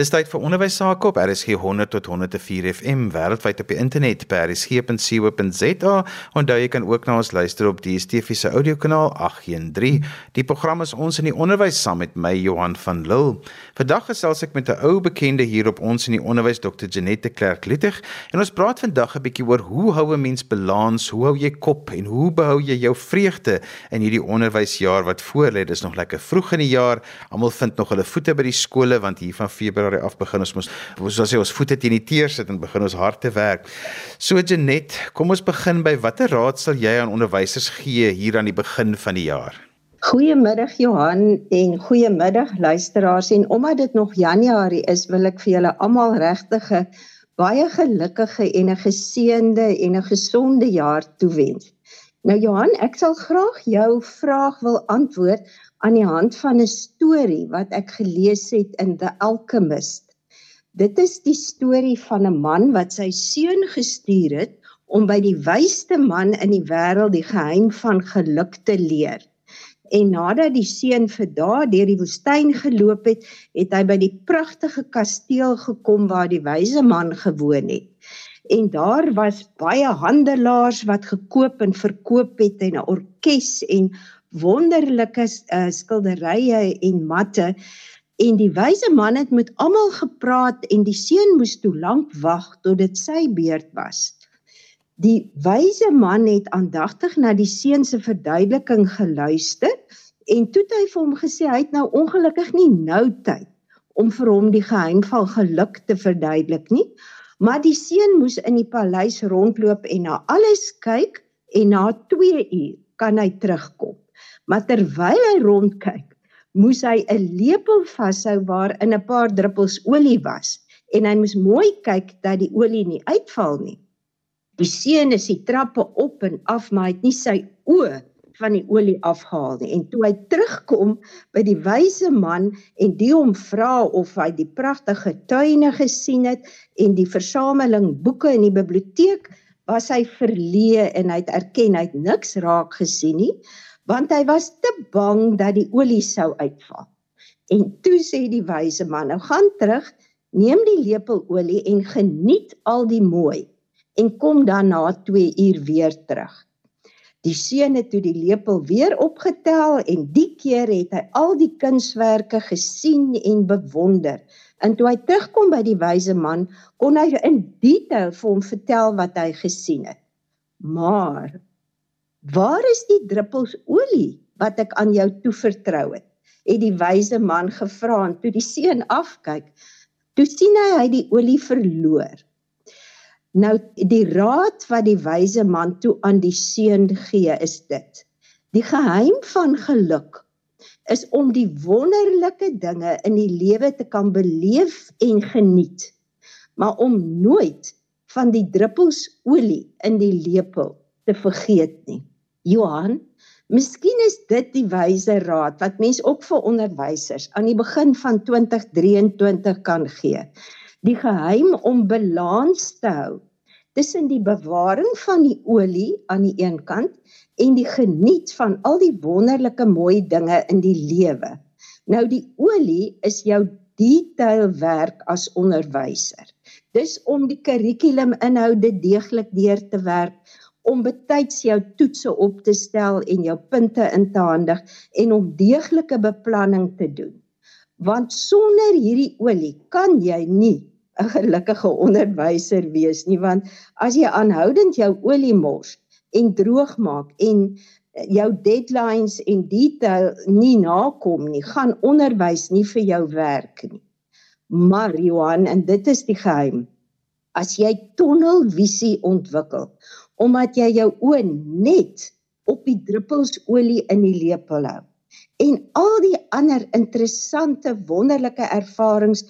Dis tyd vir onderwys sake op RSG 100 tot 104 FM wêreldwyd op die internet by rsg.co.za. Onthou jy kan ook na ons luister op die DSTV se audiokanaal 813. Die program is ons in die onderwys saam met my Johan van Lille. Vandag gesels ek met 'n ou bekende hier op ons in die onderwys Dr. Janette Clerk Littig en ons praat vandag 'n bietjie oor hoe hou 'n mens balans, hoe hou jy kop en hoe behou jy jou vreugde in hierdie onderwysjaar wat voorlê. Dis nog lekker vroeg in die jaar. Almal vind nog hulle voete by die skole want hier van Februarie Februarie af begin ons mos soos sê ons voete teen die teer sit en begin ons hard te werk. So Janet, kom ons begin by watter raad sal jy aan onderwysers gee hier aan die begin van die jaar? Goeiemiddag Johan en goeiemiddag luisteraars en omdat dit nog Januarie is, wil ek vir julle almal regtig 'n baie gelukkige en 'n geseënde en 'n gesonde jaar toewens. Nou Johan, ek sal graag jou vraag wil antwoord aan die hand van 'n storie wat ek gelees het in The Alchemist. Dit is die storie van 'n man wat sy seun gestuur het om by die wysste man in die wêreld die geheim van geluk te leer. En nadat die seun vir dae deur die woestyn geloop het, het hy by die pragtige kasteel gekom waar die wyse man gewoon het. En daar was baie handelaars wat gekoop en verkoop het en 'n orkes en wonderlike uh, skilderye en matte en die wyse man het met almal gepraat en die seun moes toe lank wag tot dit sy beurt was. Die wyse man het aandagtig na die seun se verduideliking geluister en toe het hy vir hom gesê hy het nou ongelukkig nie nou tyd om vir hom die geheim van geluk te verduidelik nie, maar die seun moes in die paleis rondloop en na alles kyk en na 2 uur kan hy terugkom. Maar terwyl hy rondkyk, moes hy 'n lepel vashou waarin 'n paar druppels olie was en hy moes mooi kyk dat die olie nie uitval nie. Die seun is die trappe op en af, maar hy het nie sy oë van die olie afgehaal nie. En toe hy terugkom by die wyse man en die hom vra of hy die pragtige tuine gesien het en die versameling boeke in die biblioteek, was hy verleë en hy het erken hy het niks raak gesien nie want hy was te bang dat die olie sou uitval. En toe sê die wyse man: "Nou gaan terug, neem die lepel olie en geniet al die mooi en kom dan na 2 uur weer terug." Die seun het toe die lepel weer opgetel en die keer het hy al die kunswerke gesien en bewonder. En toe hy terugkom by die wyse man, kon hy in detail vir hom vertel wat hy gesien het. Maar Waar is die druppels olie wat ek aan jou toevertrou het? Het die wyse man gevra en toe die seun afkyk, toe sien hy hy die olie verloor. Nou die raad wat die wyse man toe aan die seun gee is dit: Die geheim van geluk is om die wonderlike dinge in die lewe te kan beleef en geniet, maar om nooit van die druppels olie in die lepel te vergeet nie. Johan, miskien is dit die wyse raad wat mens ook vir onderwysers aan die begin van 2023 kan gee. Die geheim om balans te hou tussen die bewaring van die olie aan die een kant en die geniet van al die wonderlike mooi dinge in die lewe. Nou die olie is jou detailwerk as onderwyser. Dis om die kurrikuluminhoude deeglik deur te werk, om betyds jou toetse op te stel en jou punte in te handig en om deeglike beplanning te doen. Want sonder hierdie olie kan jy nie 'n gelukkige onderwyser wees nie want as jy aanhoudend jou olie mors en droog maak en jou deadlines en detail nie nakom nie, gaan onderwys nie vir jou werk nie. Maar Johan, en dit is die geheim. As jy tunnelvisie ontwikkel omdat jy jou oë net op die druppels olie in die lepel hou en al die ander interessante wonderlike ervarings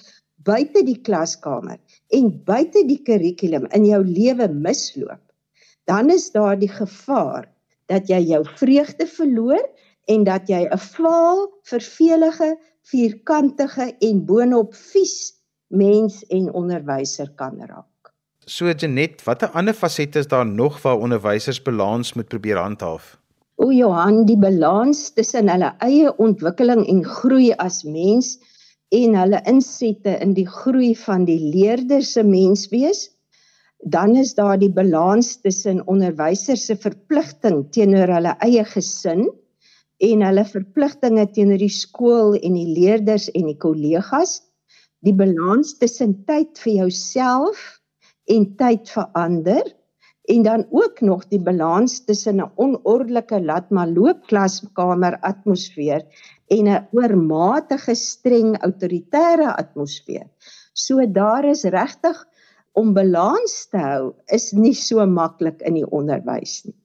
buite die klaskamer en buite die kurrikulum in jou lewe misloop dan is daar die gevaar dat jy jou vreugde verloor en dat jy 'n vaal, vervelige, vierkantige en boonop vies mens en onderwyser kan raak. So Janet, watter ander fasette is daar nog waar onderwysers balans moet probeer handhaaf? O Johan, die balans tussen hulle eie ontwikkeling en groei as mens en hulle insette in die groei van die leerder se menswees, dan is daar die balans tussen onderwysers se verpligting teenoor hulle eie gesin en hulle verpligtinge teenoor die skool en die leerders en die kollegas, die balans tussen tyd vir jouself en tyd vir ander en dan ook nog die balans tussen 'n onordelike latmaloop klaskamer atmosfeer en 'n oormatige streng autoritaire atmosfeer. So daar is regtig om balans te hou is nie so maklik in die onderwys nie.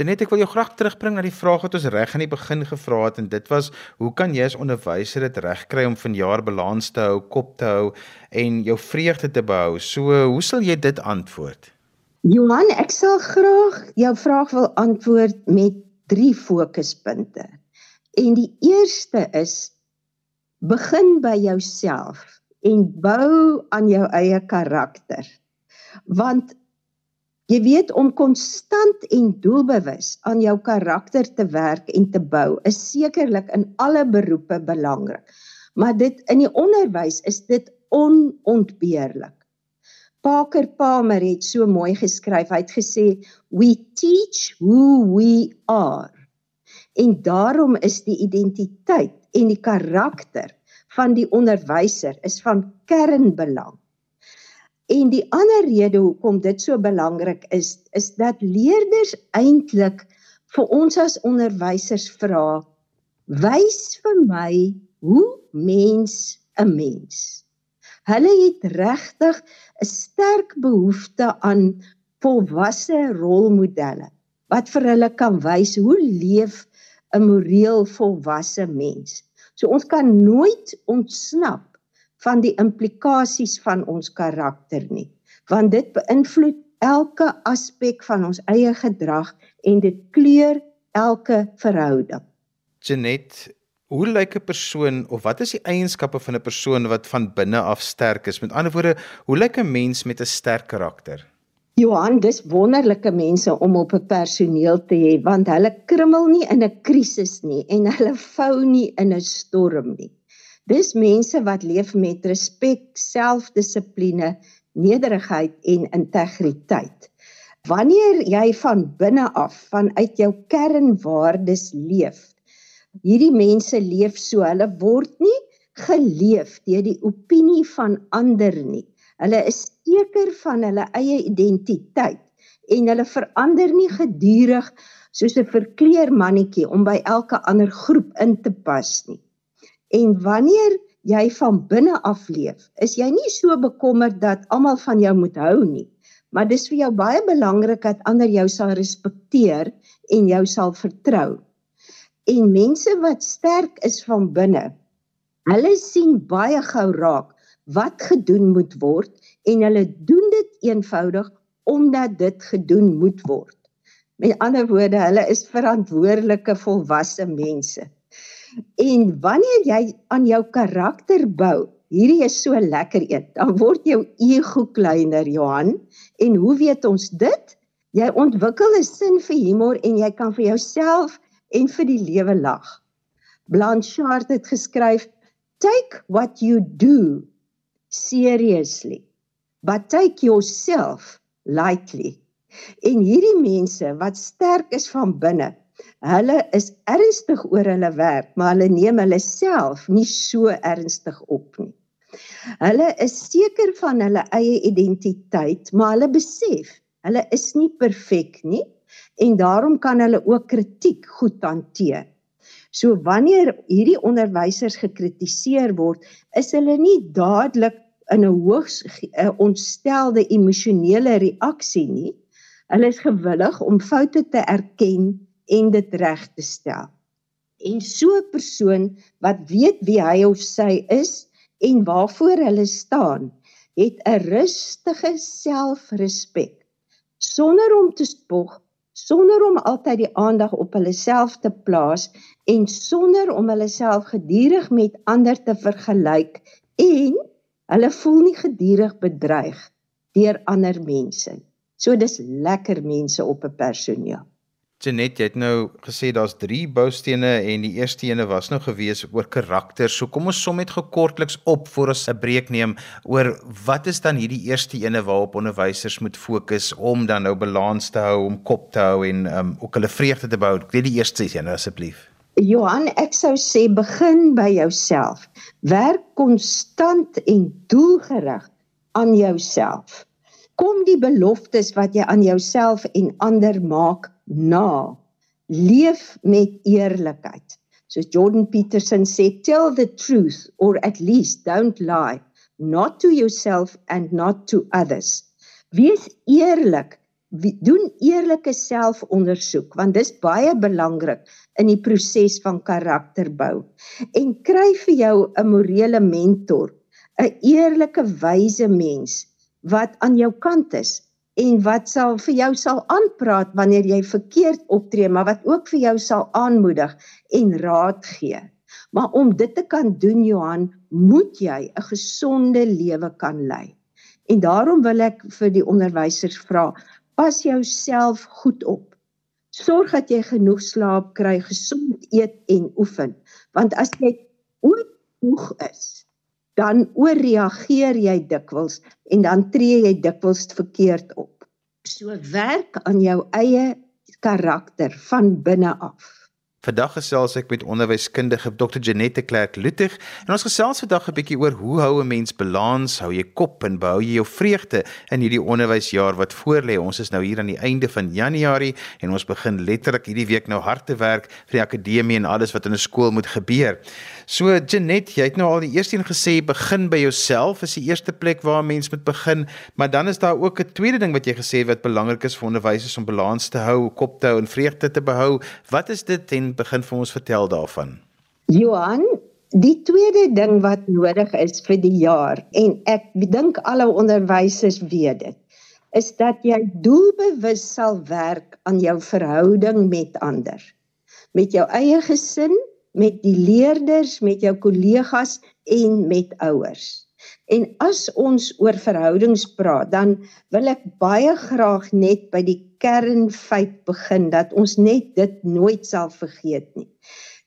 Janet, ek wil jou graag terugbring na die vraag wat ons reg aan die begin gevra het en dit was hoe kan jy as onderwyser dit regkry om vanjaar balans te hou, kop te hou en jou vreugde te behou? So, hoe sal jy dit antwoord? Johan, ek sal graag jou vraag wil antwoord met drie fokuspunte. En die eerste is begin by jouself en bou aan jou eie karakter. Want Jy weet om konstant en doelbewus aan jou karakter te werk en te bou is sekerlik in alle beroepe belangrik. Maar dit in die onderwys is dit onontbeerlik. Parker Palmer het so mooi geskryf. Hy het gesê we teach who we are. En daarom is die identiteit en die karakter van die onderwyser is van kernbelang. En die ander rede hoekom dit so belangrik is, is dat leerders eintlik vir ons as onderwysers vra: "Wys vir my hoe mens 'n mens." Hulle het regtig 'n sterk behoefte aan volwasse rolmodelle wat vir hulle kan wys hoe leef 'n moreel volwasse mens. So ons kan nooit ontsnap van die implikasies van ons karakter nie, want dit beïnvloed elke aspek van ons eie gedrag en dit kleur elke verhouding. Janet, hoe lyk 'n persoon of wat is die eienskappe van 'n persoon wat van binne af sterk is? Met ander woorde, hoe lyk 'n mens met 'n sterk karakter? Johan, dis wonderlike mense om op 'n personeel te hê want hulle krummel nie in 'n krisis nie en hulle vou nie in 'n storm nie. Dis mense wat leef met respek, selfdissipline, nederigheid en integriteit. Wanneer jy van binne af vanuit jou kernwaardes leef, hierdie mense leef so, hulle word nie geleef deur die opinie van ander nie. Hulle is seker van hulle eie identiteit en hulle verander nie gedurig soos 'n verkleermannetjie om by elke ander groep in te pas nie. En wanneer jy van binne af leef, is jy nie so bekommerd dat almal van jou moet hou nie. Maar dis vir jou baie belangrik dat ander jou sal respekteer en jou sal vertrou. En mense wat sterk is van binne, hulle sien baie gou raak wat gedoen moet word en hulle doen dit eenvoudig omdat dit gedoen moet word. Met ander woorde, hulle is verantwoordelike volwasse mense. En wanneer jy aan jou karakter bou, hierdie is so lekker een, dan word jou ego kleiner, Johan. En hoe weet ons dit? Jy ontwikkel 'n sin vir humor en jy kan vir jouself en vir die lewe lag. Blanchard het geskryf: "Take what you do seriously, but take yourself lightly." En hierdie mense wat sterk is van binne, Hulle is ernstig oor hulle werk, maar hulle neem hulle self nie so ernstig op nie. Hulle is seker van hulle eie identiteit, maar hulle besef hulle is nie perfek nie en daarom kan hulle ook kritiek goed hanteer. So wanneer hierdie onderwysers gekritiseer word, is hulle nie dadelik in 'n hoogs ontstelde emosionele reaksie nie. Hulle is gewillig om foute te erken en dit reg te stel. En so 'n persoon wat weet wie hy of sy is en waarvoor hulle staan, het 'n rustige selfrespek sonder om te spog, sonder om altyd die aandag op hulle self te plaas en sonder om hulle self gedurig met ander te vergelyk en hulle voel nie gedurig bedreig deur ander mense. So dis lekker mense op 'n personeel. Janet, jy het nou gesê daar's 3 boustene en die eerste ene was nou gewees oor karakter. So kom ons som net gekortliks op voor ons 'n breek neem oor wat is dan hierdie eerste ene waarop onderwysers moet fokus om dan nou balans te hou, om kop te hou en um, ook hulle vreugde te. Ek weet die eerste ene asseblief. Johan, ek sou sê begin by jouself. Werk konstant en doelgerig aan jouself. Kom die beloftes wat jy aan jouself en ander maak na. Leef met eerlikheid. Soos Jordan Peterson sê, tell the truth or at least don't lie, not to yourself and not to others. Wees eerlik. Doen eerlike selfondersoek want dis baie belangrik in die proses van karakterbou. En kry vir jou 'n morele mentor, 'n eerlike wyse mens wat aan jou kant is en wat sal vir jou sal aanpraat wanneer jy verkeerd optree, maar wat ook vir jou sal aanmoedig en raad gee. Maar om dit te kan doen Johan, moet jy 'n gesonde lewe kan lei. En daarom wil ek vir die onderwysers vra, pas jouself goed op. Sorg dat jy genoeg slaap kry, gesond eet en oefen, want as jy ooit moeg is, dan ooreageer jy dikwels en dan tree jy dikwels verkeerd op. So werk aan jou eie karakter van binne af. Vandag gesels ek met onderwyskundige Dr. Janette Clerk Luttig en ons gesels vandag 'n bietjie oor hoe hou 'n mens balans, hou jy kop en behou jy jou vreugde in hierdie onderwysjaar wat voorlê. Ons is nou hier aan die einde van Januarie en ons begin letterlik hierdie week nou hard te werk vir die akademie en alles wat in 'n skool moet gebeur. So Janette, jy het nou al die eerste een gesê begin by jouself is die eerste plek waar 'n mens moet begin, maar dan is daar ook 'n tweede ding wat jy gesê het wat belangrik is vir onderwysers om balans te hou, kop te hou en vreugde te behou. Wat is dit en begin vir ons vertel daarvan. Johan, die tweede ding wat nodig is vir die jaar en ek dink alle onderwysers weet dit, is dat jy doelbewus sal werk aan jou verhouding met ander. Met jou eie gesin, met die leerders, met jou kollegas en met ouers. En as ons oor verhoudings praat, dan wil ek baie graag net by die kernfeit begin dat ons net dit nooit sal vergeet nie.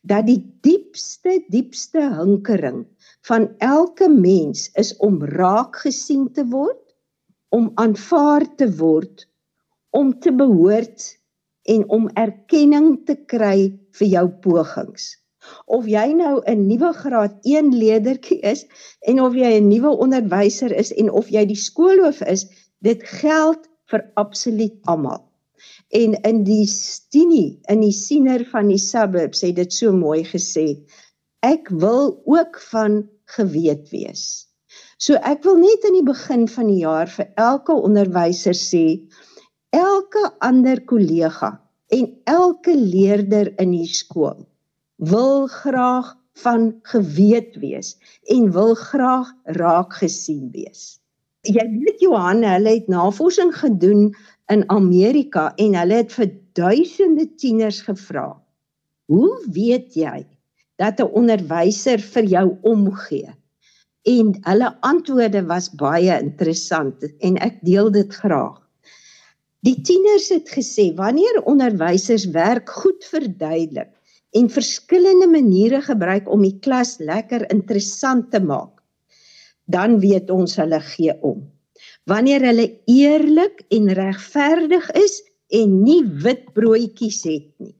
Dat die diepste diepste hinkering van elke mens is om raak gesien te word, om aanvaar te word, om te behoort en om erkenning te kry vir jou pogings of jy nou 'n nuwe graad 1 leerdertjie is en of jy 'n nuwe onderwyser is en of jy die skoolhoof is, dit geld vir absoluut almal. En in die stinie in die siener van die suburbs het dit so mooi gesê. Ek wil ook van geweet wees. So ek wil net in die begin van die jaar vir elke onderwyser sê, elke ander kollega en elke leerder in die skool wil graag van geweet wees en wil graag raak gesien wees. Jy weet Johan, hulle het navorsing gedoen in Amerika en hulle het vir duisende tieners gevra. Hoe weet jy dat 'n onderwyser vir jou omgee? En hulle antwoorde was baie interessant en ek deel dit graag. Die tieners het gesê wanneer onderwysers werk goed verduidelik en verskillende maniere gebruik om die klas lekker interessant te maak, dan weet ons hulle gee om. Wanneer hulle eerlik en regverdig is en nie wit broodjies het nie.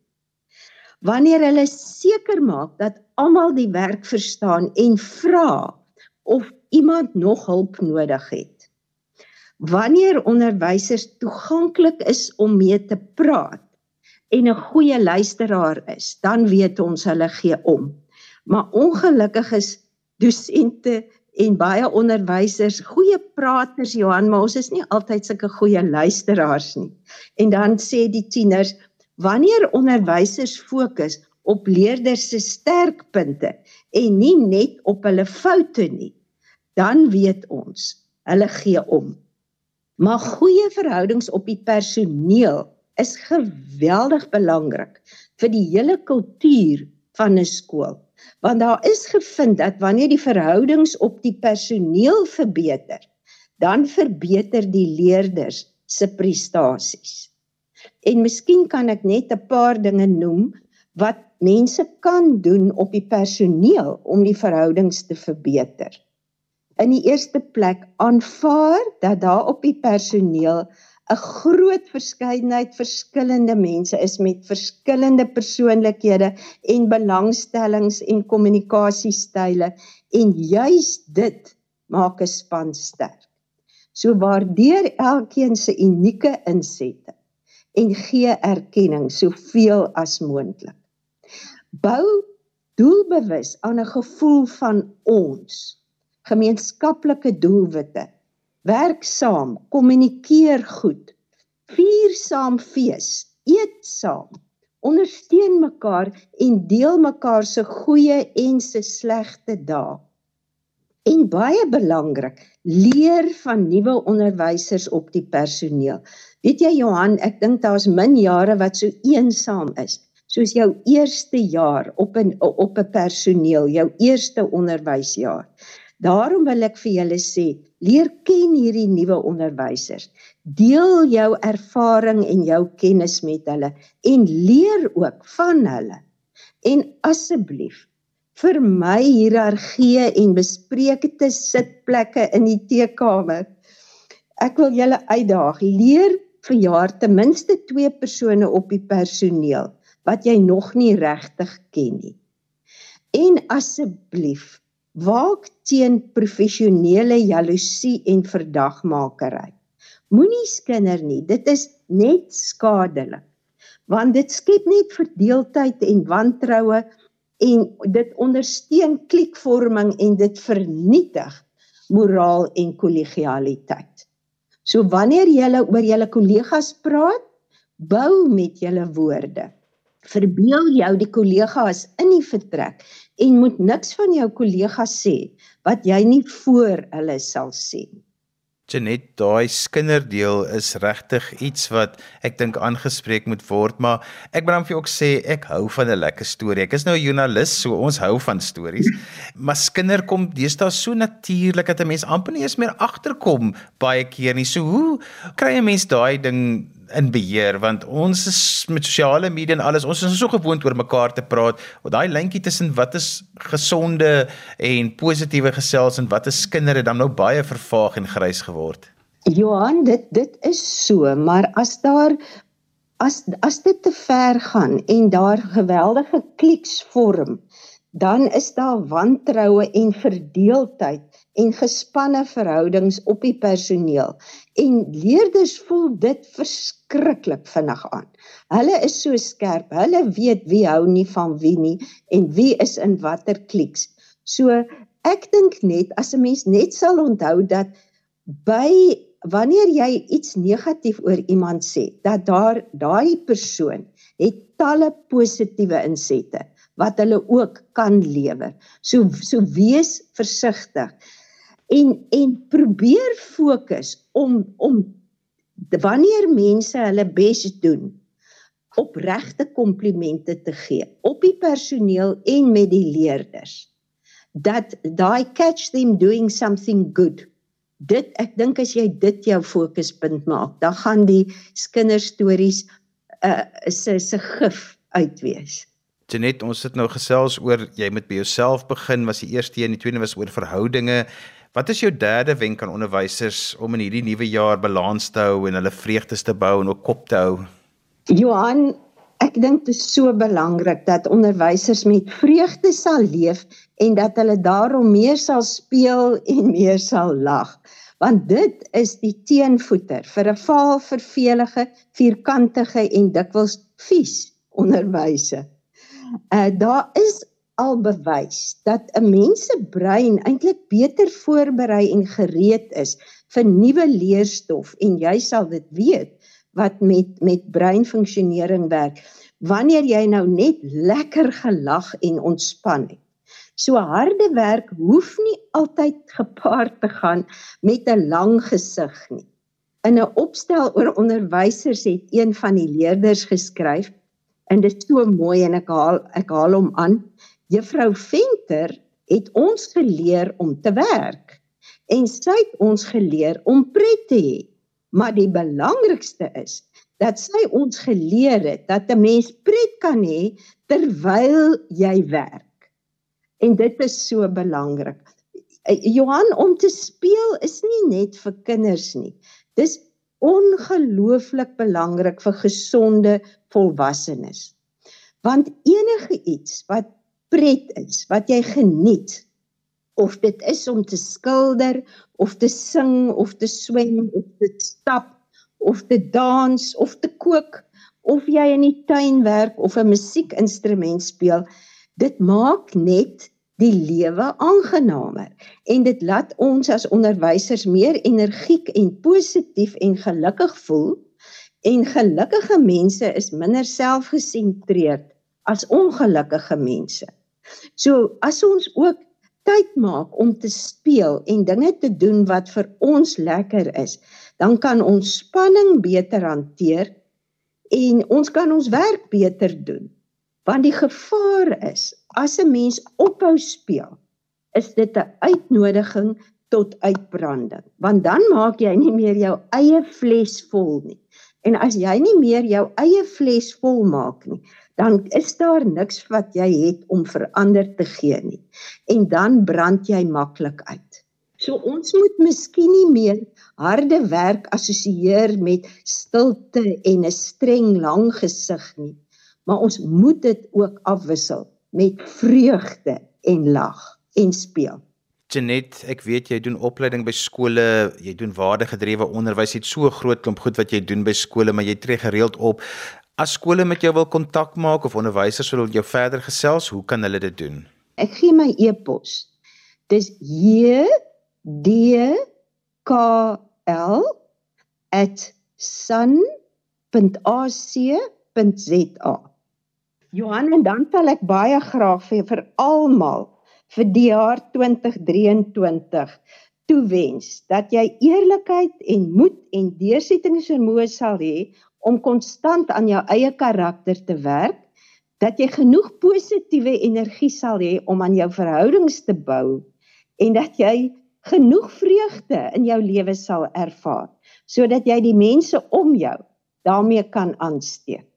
Wanneer hulle seker maak dat almal die werk verstaan en vra of iemand nog hulp nodig het. Wanneer onderwysers toeganklik is om mee te praat en 'n goeie luisteraar is, dan weet ons hulle gee om. Maar ongelukkig is dosente en baie onderwysers goeie praters Johan, maar ons is nie altyd sulke goeie luisteraars nie. En dan sê die tieners, wanneer onderwysers fokus op leerders se sterkpunte en nie net op hulle foute nie, dan weet ons hulle gee om. Maar goeie verhoudings op die personeel is geweldig belangrik vir die hele kultuur van 'n skool. Want daar is gevind dat wanneer die verhoudings op die personeel verbeter, dan verbeter die leerders se prestasies. En miskien kan ek net 'n paar dinge noem wat mense kan doen op die personeel om die verhoudings te verbeter. In die eerste plek aanvaar dat daar op die personeel 'n groot verskeidenheid verskillende mense is met verskillende persoonlikhede en belangstellings en kommunikasiestyle en juis dit maak 'n span sterk. So waardeer elkeen se unieke insette en gee erkenning soveel as moontlik. Bou doelbewus aan 'n gevoel van ons gemeenskaplike doelwitte werk saam, kommunikeer goed, vier saam fees, eet saam, ondersteun mekaar en deel mekaar se goeie en se slegte dae. En baie belangrik, leer van nuwe onderwysers op die personeel. Weet jy Johan, ek dink daar's min jare wat so eensaam is soos jou eerste jaar op 'n op 'n personeel, jou eerste onderwysjaar. Daarom wil ek vir julle sê, leer ken hierdie nuwe onderwysers. Deel jou ervaring en jou kennis met hulle en leer ook van hulle. En asseblief vermy hiërargie en besprekende sitplekke in die teekamer. Ek wil julle uitdaag, leer vir jaar ten minste 2 persone op die personeel wat jy nog nie regtig ken nie. En asseblief Waak teen professionele jaloesie en verdagmakery. Moenie skinder nie, dit is net skadelik. Want dit skep net verdeeldheid en wantroue en dit ondersteun klikvorming en dit vernietig moraal en kollegialiteit. So wanneer jy oor julle kollegas praat, bou met julle woorde. Verbeel jou die kollegas in die vertrek en moet niks van jou kollegas sê wat jy nie voor hulle sal sê. Janet, daai skinderdeel is regtig iets wat ek dink aangespreek moet word, maar ek moet dan vir jou ook sê ek hou van 'n lekker storie. Ek is nou 'n joernalis, so ons hou van stories. maar skinder kom deesdae so natuurlik dat 'n mens amper nie eens meer agterkom baie keer nie. So hoe kry 'n mens daai ding in beheer want ons is met sosiale media en alles ons is so gewoond oor mekaar te praat of daai lyntjie tussen wat is gesonde en positiewe gesels en wat is kinders dan nou baie vervaag en grys geword. Johan dit dit is so maar as daar as as dit te ver gaan en daar geweldige kliks vorm dan is daar wantroue en verdeeldheid en gespanne verhoudings op die personeel en leerders voel dit verskriklik vinnig aan. Hulle is so skerp, hulle weet wie hou nie van wie nie en wie is in watter kliks. So ek dink net as 'n mens net sal onthou dat by wanneer jy iets negatief oor iemand sê, dat daar daai persoon het talle positiewe insette wat hulle ook kan lewer. So so wees versigtig en en probeer fokus om om wanneer mense hulle bes doen opregte komplimente te gee op die personeel en met die leerders dat daai catch them doing something good dit ek dink as jy dit jou fokuspunt maak dan gaan die kinderstories uh se se gif uitwees Janet ons het nou gesels oor jy moet by jouself begin was die eerste een die tweede was oor verhoudinge Wat is jou derde wenk aan onderwysers om in hierdie nuwe jaar balans te hou en hulle vreugdes te bou en ook kop te hou? Johan, ek dink dit is so belangrik dat onderwysers met vreugde sal leef en dat hulle daarom meer sal speel en meer sal lag want dit is die teenvoeter vir 'n vaal vervelige vierkantige en dikwels vies onderwyse. Uh daar is al bewys dat 'n mens se brein eintlik beter voorberei en gereed is vir nuwe leerstof en jy sal dit weet wat met met breinfunksionering werk wanneer jy nou net lekker gelag en ontspan het. So harde werk hoef nie altyd gepaard te gaan met 'n lang gesig nie. In 'n opstel oor onderwysers het een van die leerders geskryf en dit is so mooi en ek haal ek haal hom aan. Juffrou Venter het ons geleer om te werk en sy het ons geleer om pret te hê. Maar die belangrikste is dat sy ons geleer het dat 'n mens pret kan hê terwyl jy werk. En dit is so belangrik. Eh, Johan om te speel is nie net vir kinders nie. Dis ongelooflik belangrik vir gesonde volwassenes. Want enige iets wat pret is, wat jy geniet, of dit is om te skilder of te sing of te swem of te stap of te dans of te kook of jy in die tuin werk of 'n musiekinstrument speel dit maak net die lewe aangenamer en dit laat ons as onderwysers meer energiek en positief en gelukkig voel en gelukkige mense is minder selfgesentreerd as ongelukkige mense. So as ons ook tyd maak om te speel en dinge te doen wat vir ons lekker is, dan kan ons spanning beter hanteer en ons kan ons werk beter doen. Want die gevaar is as 'n mens ophou speel, is dit 'n uitnodiging tot uitbranding, want dan maak jy nie meer jou eie fles vol nie. En as jy nie meer jou eie fles vol maak nie, dan is daar niks wat jy het om verander te gee nie. En dan brand jy maklik uit. So ons moet miskien nie meer harde werk assosieer met stilte en 'n streng lang gesig nie, maar ons moet dit ook afwissel met vreugde en lag en speel. Janet, ek weet jy doen opleiding by skole, jy doen waardegedrewe onderwys. Jy het so groot klomp goed wat jy doen by skole, maar jy tree gereeld op. As skole met jou wil kontak maak of onderwysers wil jou verder gesels, hoe kan hulle dit doen? Ek gee my e-pos. Dis j d k l @sun.ac.za. Johan en dan sal ek baie graag vir vir almal vir die jaar 2023 toewens dat jy eerlikheid en moed en deursettingsvermoë sal hê om konstant aan jou eie karakter te werk, dat jy genoeg positiewe energie sal hê om aan jou verhoudings te bou en dat jy genoeg vreugde in jou lewe sal ervaar sodat jy die mense om jou daarmee kan aansteek.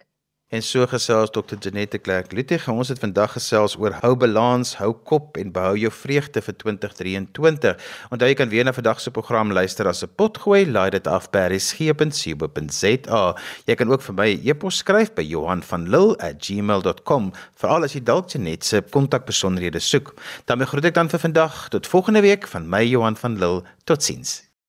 En so gesels Dr. Janette Clerk. Lutie, ons het vandag gesels oor hou balans, hou kop en behou jou vreugde vir 2023. Onthou jy kan weer na vandag se program luister as 'n potgooi, laai dit af by resgep.co.za. Jy kan ook vir my 'n e e-pos skryf by Johanvanlull@gmail.com vir al as jy dalk Janette se kontakbesonderhede soek. Dan groet ek dan vir vandag tot volgende week van my Johan van Lill. Totsiens.